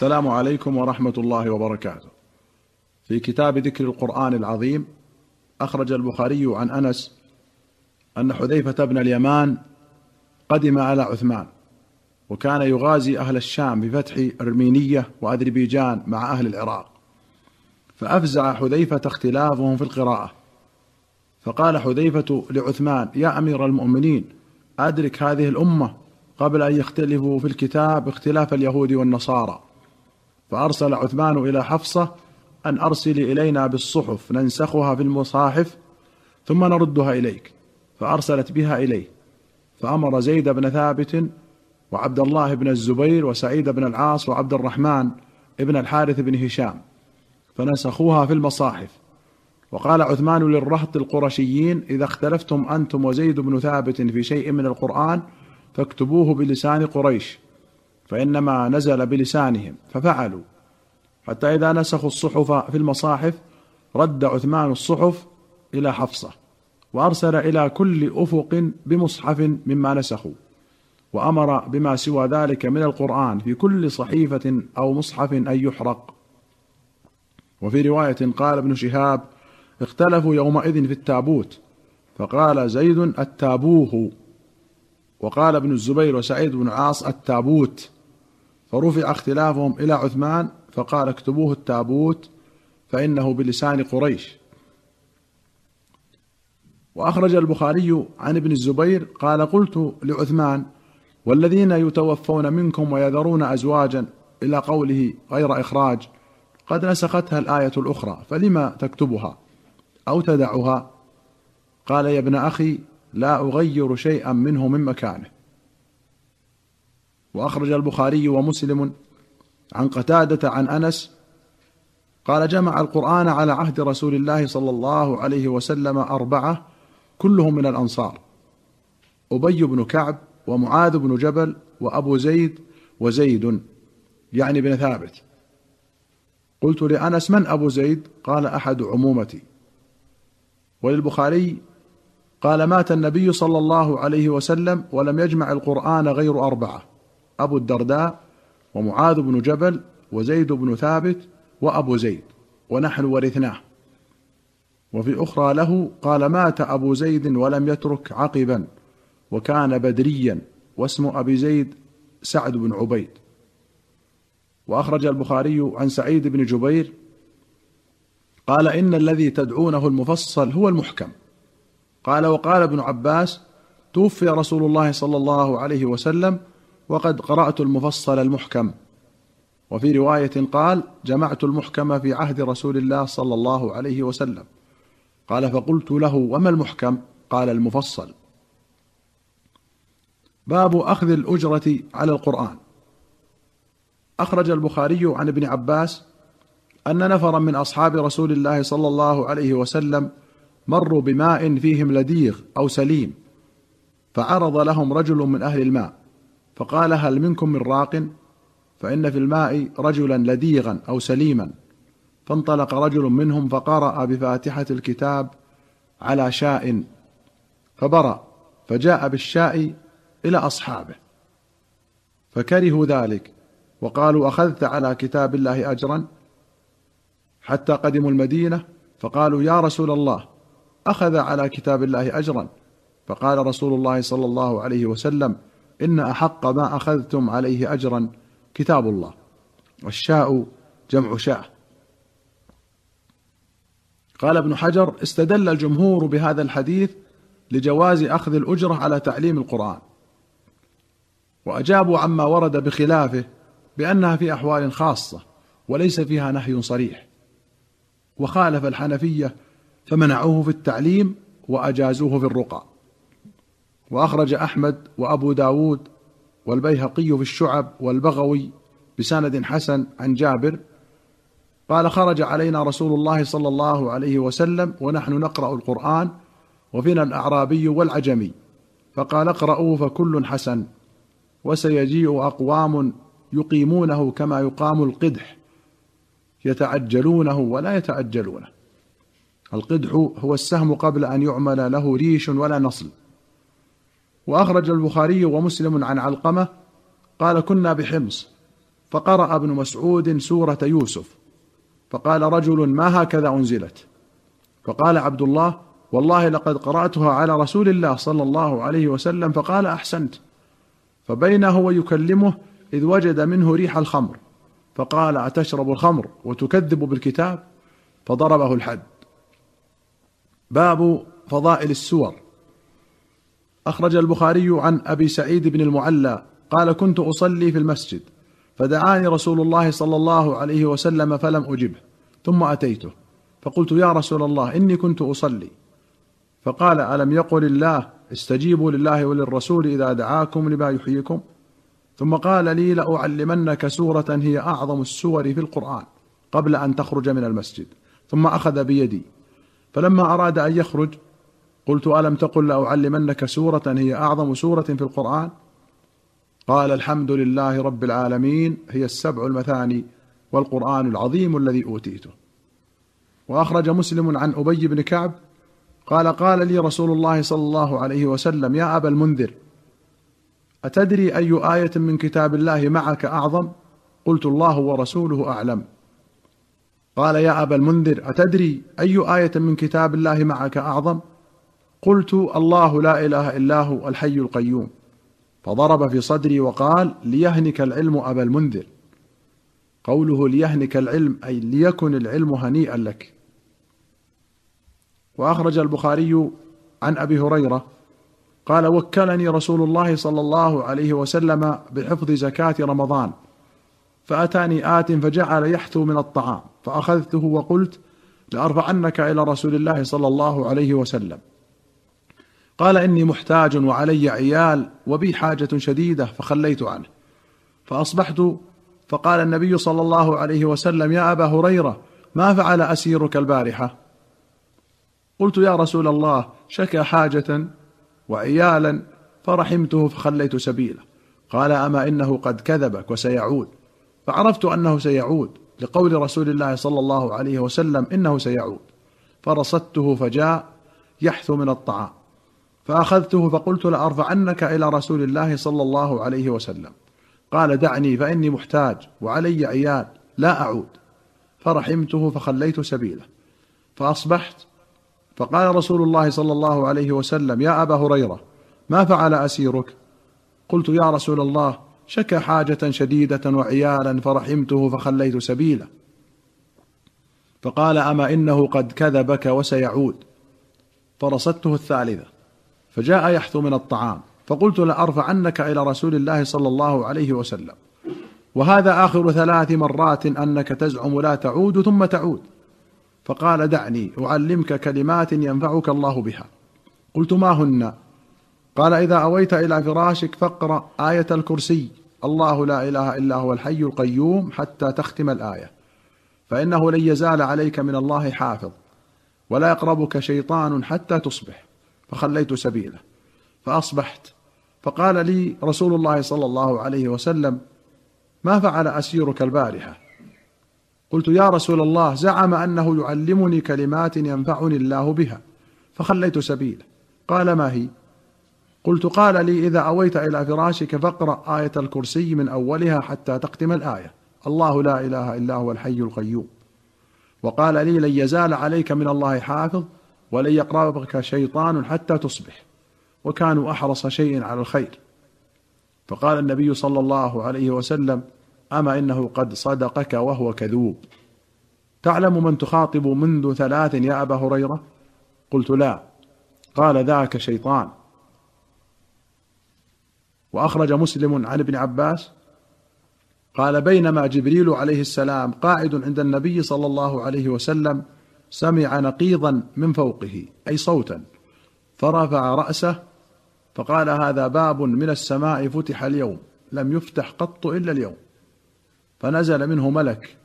السلام عليكم ورحمة الله وبركاته. في كتاب ذكر القرآن العظيم أخرج البخاري عن أنس أن حذيفة بن اليمان قدم على عثمان وكان يغازي أهل الشام بفتح أرمينية وأذربيجان مع أهل العراق. فأفزع حذيفة اختلافهم في القراءة. فقال حذيفة لعثمان يا أمير المؤمنين أدرك هذه الأمة قبل أن يختلفوا في الكتاب اختلاف اليهود والنصارى. فأرسل عثمان إلى حفصة أن ارسلي إلينا بالصحف ننسخها في المصاحف ثم نردها إليك. فأرسلت بها إليه. فأمر زيد بن ثابت وعبد الله بن الزبير وسعيد بن العاص وعبد الرحمن ابن الحارث بن هشام فنسخوها في المصاحف. وقال عثمان للرهط القرشيين إذا اختلفتم أنتم وزيد بن ثابت في شيء من القرآن فاكتبوه بلسان قريش. فإنما نزل بلسانهم ففعلوا. حتى إذا نسخوا الصحف في المصاحف رد عثمان الصحف إلى حفصة وأرسل إلى كل أفق بمصحف مما نسخوا وأمر بما سوى ذلك من القرآن في كل صحيفة أو مصحف أن يحرق. وفي رواية قال ابن شهاب اختلفوا يومئذ في التابوت فقال زيد التابوه وقال ابن الزبير وسعيد بن عاص التابوت فرفع اختلافهم إلى عثمان فقال اكتبوه التابوت فإنه بلسان قريش. وأخرج البخاري عن ابن الزبير قال قلت لعثمان والذين يتوفون منكم ويذرون ازواجا إلى قوله غير إخراج قد نسختها الآية الأخرى فلما تكتبها أو تدعها؟ قال يا ابن أخي لا أغير شيئا منه من مكانه. وأخرج البخاري ومسلم عن قتادة عن أنس قال جمع القرآن على عهد رسول الله صلى الله عليه وسلم أربعة كلهم من الأنصار أبي بن كعب ومعاذ بن جبل وأبو زيد وزيد يعني بن ثابت. قلت لأنس من أبو زيد؟ قال أحد عمومتي. وللبخاري قال مات النبي صلى الله عليه وسلم ولم يجمع القرآن غير أربعة. أبو الدرداء ومعاذ بن جبل وزيد بن ثابت وأبو زيد ونحن ورثناه. وفي أخرى له قال مات أبو زيد ولم يترك عقبا وكان بدريا واسم أبي زيد سعد بن عبيد. وأخرج البخاري عن سعيد بن جبير قال إن الذي تدعونه المفصل هو المحكم. قال وقال ابن عباس توفي رسول الله صلى الله عليه وسلم وقد قرأت المفصل المحكم. وفي رواية قال جمعت المحكم في عهد رسول الله صلى الله عليه وسلم. قال فقلت له وما المحكم؟ قال المفصل. باب أخذ الأجرة على القرآن. أخرج البخاري عن ابن عباس أن نفرا من أصحاب رسول الله صلى الله عليه وسلم مروا بماء فيهم لديغ أو سليم فعرض لهم رجل من أهل الماء. فقال هل منكم من راق؟ فإن في الماء رجلا لديغا أو سليما. فانطلق رجل منهم فقرأ بفاتحة الكتاب على شاء فبرأ فجاء بالشاء إلى أصحابه. فكرهوا ذلك وقالوا أخذت على كتاب الله أجرا؟ حتى قدموا المدينة فقالوا يا رسول الله أخذ على كتاب الله أجرا؟ فقال رسول الله صلى الله عليه وسلم إن أحق ما أخذتم عليه اجرا كتاب الله. والشاء جمع شاء. قال ابن حجر استدل الجمهور بهذا الحديث لجواز أخذ الأجرة على تعليم القرآن. وأجابوا عما ورد بخلافه بأنها في أحوال خاصة وليس فيها نهي صريح. وخالف الحنفية فمنعوه في التعليم وأجازوه في الرقى. وأخرج أحمد وأبو داود والبيهقي في الشعب والبغوي بسند حسن عن جابر قال خرج علينا رسول الله صلى الله عليه وسلم ونحن نقرأ القرآن وفينا الأعرابي والعجمي فقال اقرأوا فكل حسن وسيجيء أقوام يقيمونه كما يقام القدح يتعجلونه ولا يتعجلونه القدح هو السهم قبل أن يعمل له ريش ولا نصل وأخرج البخاري ومسلم عن علقمة قال كنا بحمص فقرأ ابن مسعود سورة يوسف فقال رجل ما هكذا أنزلت؟ فقال عبد الله والله لقد قرأتها على رسول الله صلى الله عليه وسلم فقال أحسنت. فبين هو يكلمه إذ وجد منه ريح الخمر فقال أتشرب الخمر وتكذب بالكتاب؟ فضربه الحد. باب فضائل السور. أخرج البخاري عن أبي سعيد بن المعلى قال كنت أصلي في المسجد فدعاني رسول الله صلى الله عليه وسلم فلم أجبه ثم أتيته فقلت يا رسول الله إني كنت أصلي فقال ألم يقل الله استجيبوا لله وللرسول إذا دعاكم لما يحييكم؟ ثم قال لي لأعلمنك سورة هي أعظم السور في القرآن قبل أن تخرج من المسجد ثم أخذ بيدي فلما أراد أن يخرج قلت ألم تقل لأعلمنك سورة هي أعظم سورة في القرآن؟ قال الحمد لله رب العالمين هي السبع المثاني والقرآن العظيم الذي أوتيته. وأخرج مسلم عن أبي بن كعب قال قال لي رسول الله صلى الله عليه وسلم يا أبا المنذر أتدري أي آية من كتاب الله معك أعظم؟ قلت الله ورسوله أعلم. قال يا أبا المنذر أتدري أي آية من كتاب الله معك أعظم؟ قلت الله لا إله إلا هو الحي القيوم. فضرب في صدري وقال ليهنك العلم أبا المنذر. قوله ليهنك العلم أي ليكن العلم هنيئا لك. وأخرج البخاري عن أبي هريرة قال وكلني رسول الله صلى الله عليه وسلم بحفظ زكاة رمضان فأتاني آت فجعل يحثو من الطعام فأخذته وقلت لأرفعنك إلى رسول الله صلى الله عليه وسلم. قال إني محتاج وعلي عيال وبي حاجة شديدة فخليت عنه. فأصبحت فقال النبي صلى الله عليه وسلم يا أبا هريرة ما فعل أسيرك البارحة؟ قلت يا رسول الله شكى حاجة وعيالا فرحمته فخليت سبيله. قال أما إنه قد كذبك وسيعود. فعرفت أنه سيعود لقول رسول الله صلى الله عليه وسلم إنه سيعود. فرصدته فجاء يحث من الطعام. فأخذته فقلت لأرفعنك إلى رسول الله صلى الله عليه وسلم. قال دعني فإني محتاج وعلي عيال لا أعود. فرحمته فخليت سبيله. فأصبحت فقال رسول الله صلى الله عليه وسلم يا أبا هريرة ما فعل أسيرك؟ قلت يا رسول الله شكى حاجة شديدة وعيالا فرحمته فخليت سبيله. فقال أما إنه قد كذبك وسيعود. فرصدته الثالثة. فجاء يحثو من الطعام. فقلت لأرفعنك إلى رسول الله صلى الله عليه وسلم. وهذا آخر ثلاث مرات أنك تزعم لا تعود ثم تعود. فقال دعني أعلمك كلمات ينفعك الله بها. قلت ما هن؟ قال إذا أويت إلى فراشك فاقرأ آية الكرسي. الله لا إله إلا هو الحي القيوم حتى تختم الآية. فإنه لن يزال عليك من الله حافظ. ولا يقربك شيطان حتى تصبح. فخليت سبيله فأصبحت. فقال لي رسول الله صلى الله عليه وسلم ما فعل أسيرك البارحة؟ قلت يا رسول الله زعم أنه يعلمني كلمات ينفعني الله بها فخليت سبيله. قال ما هي؟ قلت قال لي إذا أويت إلى فراشك فاقرأ آية الكرسي من أولها حتى تختم الآية. الله لا إله إلا هو الحي القيوم. وقال لي لن يزال عليك من الله حافظ ولن يقربك شيطان حتى تصبح. وكانوا أحرص شيء على الخير. فقال النبي صلى الله عليه وسلم أما إنه قد صدقك وهو كذوب. تعلم من تخاطب منذ ثلاث يا أبا هريرة؟ قلت لا. قال ذاك شيطان. وأخرج مسلم عن ابن عباس قال بينما جبريل عليه السلام قاعد عند النبي صلى الله عليه وسلم سمع نقيضا من فوقه أي صوتا فرفع رأسه فقال هذا باب من السماء فتح اليوم لم يفتح قط إلا اليوم. فنزل منه ملك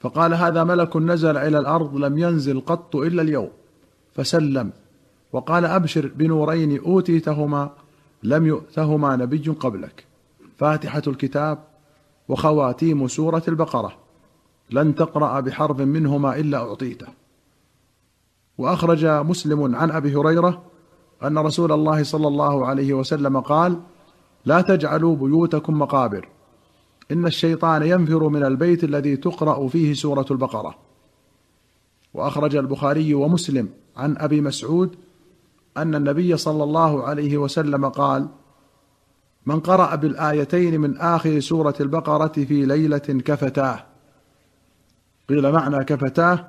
فقال هذا ملك نزل إلى الأرض لم ينزل قط إلا اليوم. فسلم وقال أبشر بنورين أوتيتهما لم يؤتهما نبي قبلك. فاتحة الكتاب وخواتيم سورة البقرة. لن تقرأ بحرف منهما إلا أعطيته. وأخرج مسلم عن أبي هريرة أن رسول الله صلى الله عليه وسلم قال لا تجعلوا بيوتكم مقابر. إن الشيطان ينفر من البيت الذي تقرأ فيه سورة البقرة. وأخرج البخاري ومسلم عن أبي مسعود أن النبي صلى الله عليه وسلم قال من قرأ بالآيتين من آخر سورة البقرة في ليلة كفتاه. قيل معنى كفتاه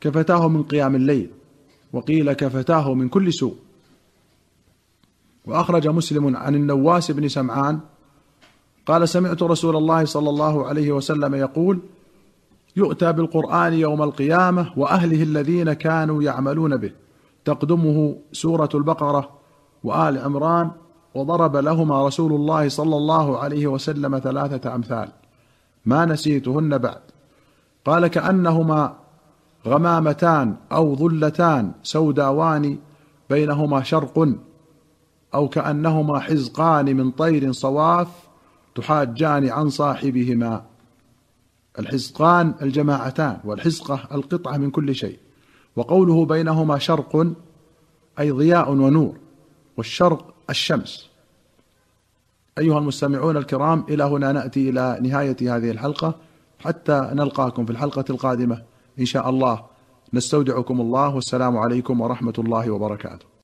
كفتاه من قيام الليل وقيل كفتاه من كل سوء. وأخرج مسلم عن النواس بن سمعان قال سمعت رسول الله صلى الله عليه وسلم يقول يؤتى بالقرآن يوم القيامة وأهله الذين كانوا يعملون به. تقدمه سورة البقرة وآل عمران وضرب لهما رسول الله صلى الله عليه وسلم ثلاثة أمثال. ما نسيتهن بعد. قال كأنهما غمامتان أو ظلتان سوداوان بينهما شرق أو كأنهما حزقان من طير صواف تحاجان عن صاحبهما. الحزقان الجماعتان والحزقة القطعة من كل شيء. وقوله بينهما شرق أي ضياء ونور والشرق الشمس. أيها المستمعون الكرام إلى هنا نأتي إلى نهاية هذه الحلقة. حتى نلقاكم في الحلقة القادمة. إن شاء الله نستودعكم الله والسلام عليكم ورحمة الله وبركاته.